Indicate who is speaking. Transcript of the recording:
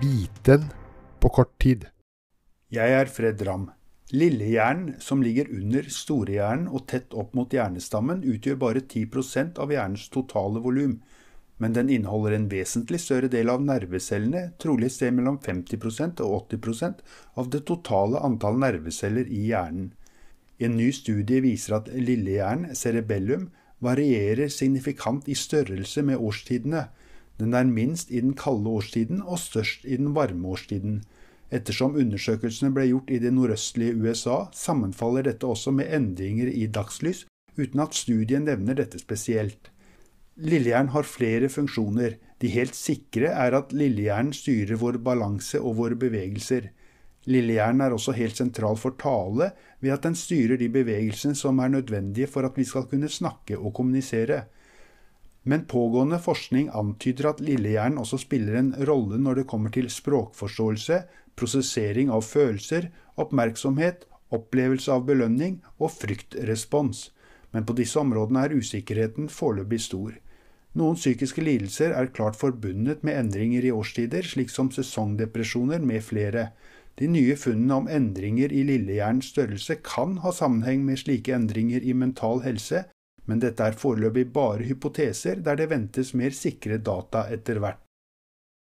Speaker 1: vite på kort tid.
Speaker 2: Jeg er Fred Ramm. Lillehjernen, som ligger under storehjernen og tett opp mot hjernestammen, utgjør bare 10% av hjernens totale volum, men den inneholder en vesentlig større del av nervecellene, trolig et sted mellom 50% og 80% av det totale antall nerveceller i hjernen. En ny studie viser at lillehjernen, cerebellum, varierer signifikant i størrelse med årstidene. Den er minst i den kalde årstiden og størst i den varme årstiden. Ettersom undersøkelsene ble gjort i det nordøstlige USA, sammenfaller dette også med endringer i dagslys, uten at studien nevner dette spesielt. Lillehjernen har flere funksjoner. De helt sikre er at lillehjernen styrer vår balanse og våre bevegelser. Lillehjernen er også helt sentral for tale ved at den styrer de bevegelsene som er nødvendige for at vi skal kunne snakke og kommunisere. Men pågående forskning antyder at lillehjernen også spiller en rolle når det kommer til språkforståelse, prosessering av følelser, oppmerksomhet, opplevelse av belønning og fryktrespons. Men på disse områdene er usikkerheten foreløpig stor. Noen psykiske lidelser er klart forbundet med endringer i årstider, slik som sesongdepresjoner med flere. De nye funnene om endringer i lillehjernens størrelse kan ha sammenheng med slike endringer i mental helse, men dette er foreløpig bare hypoteser der det ventes mer sikre data etter hvert.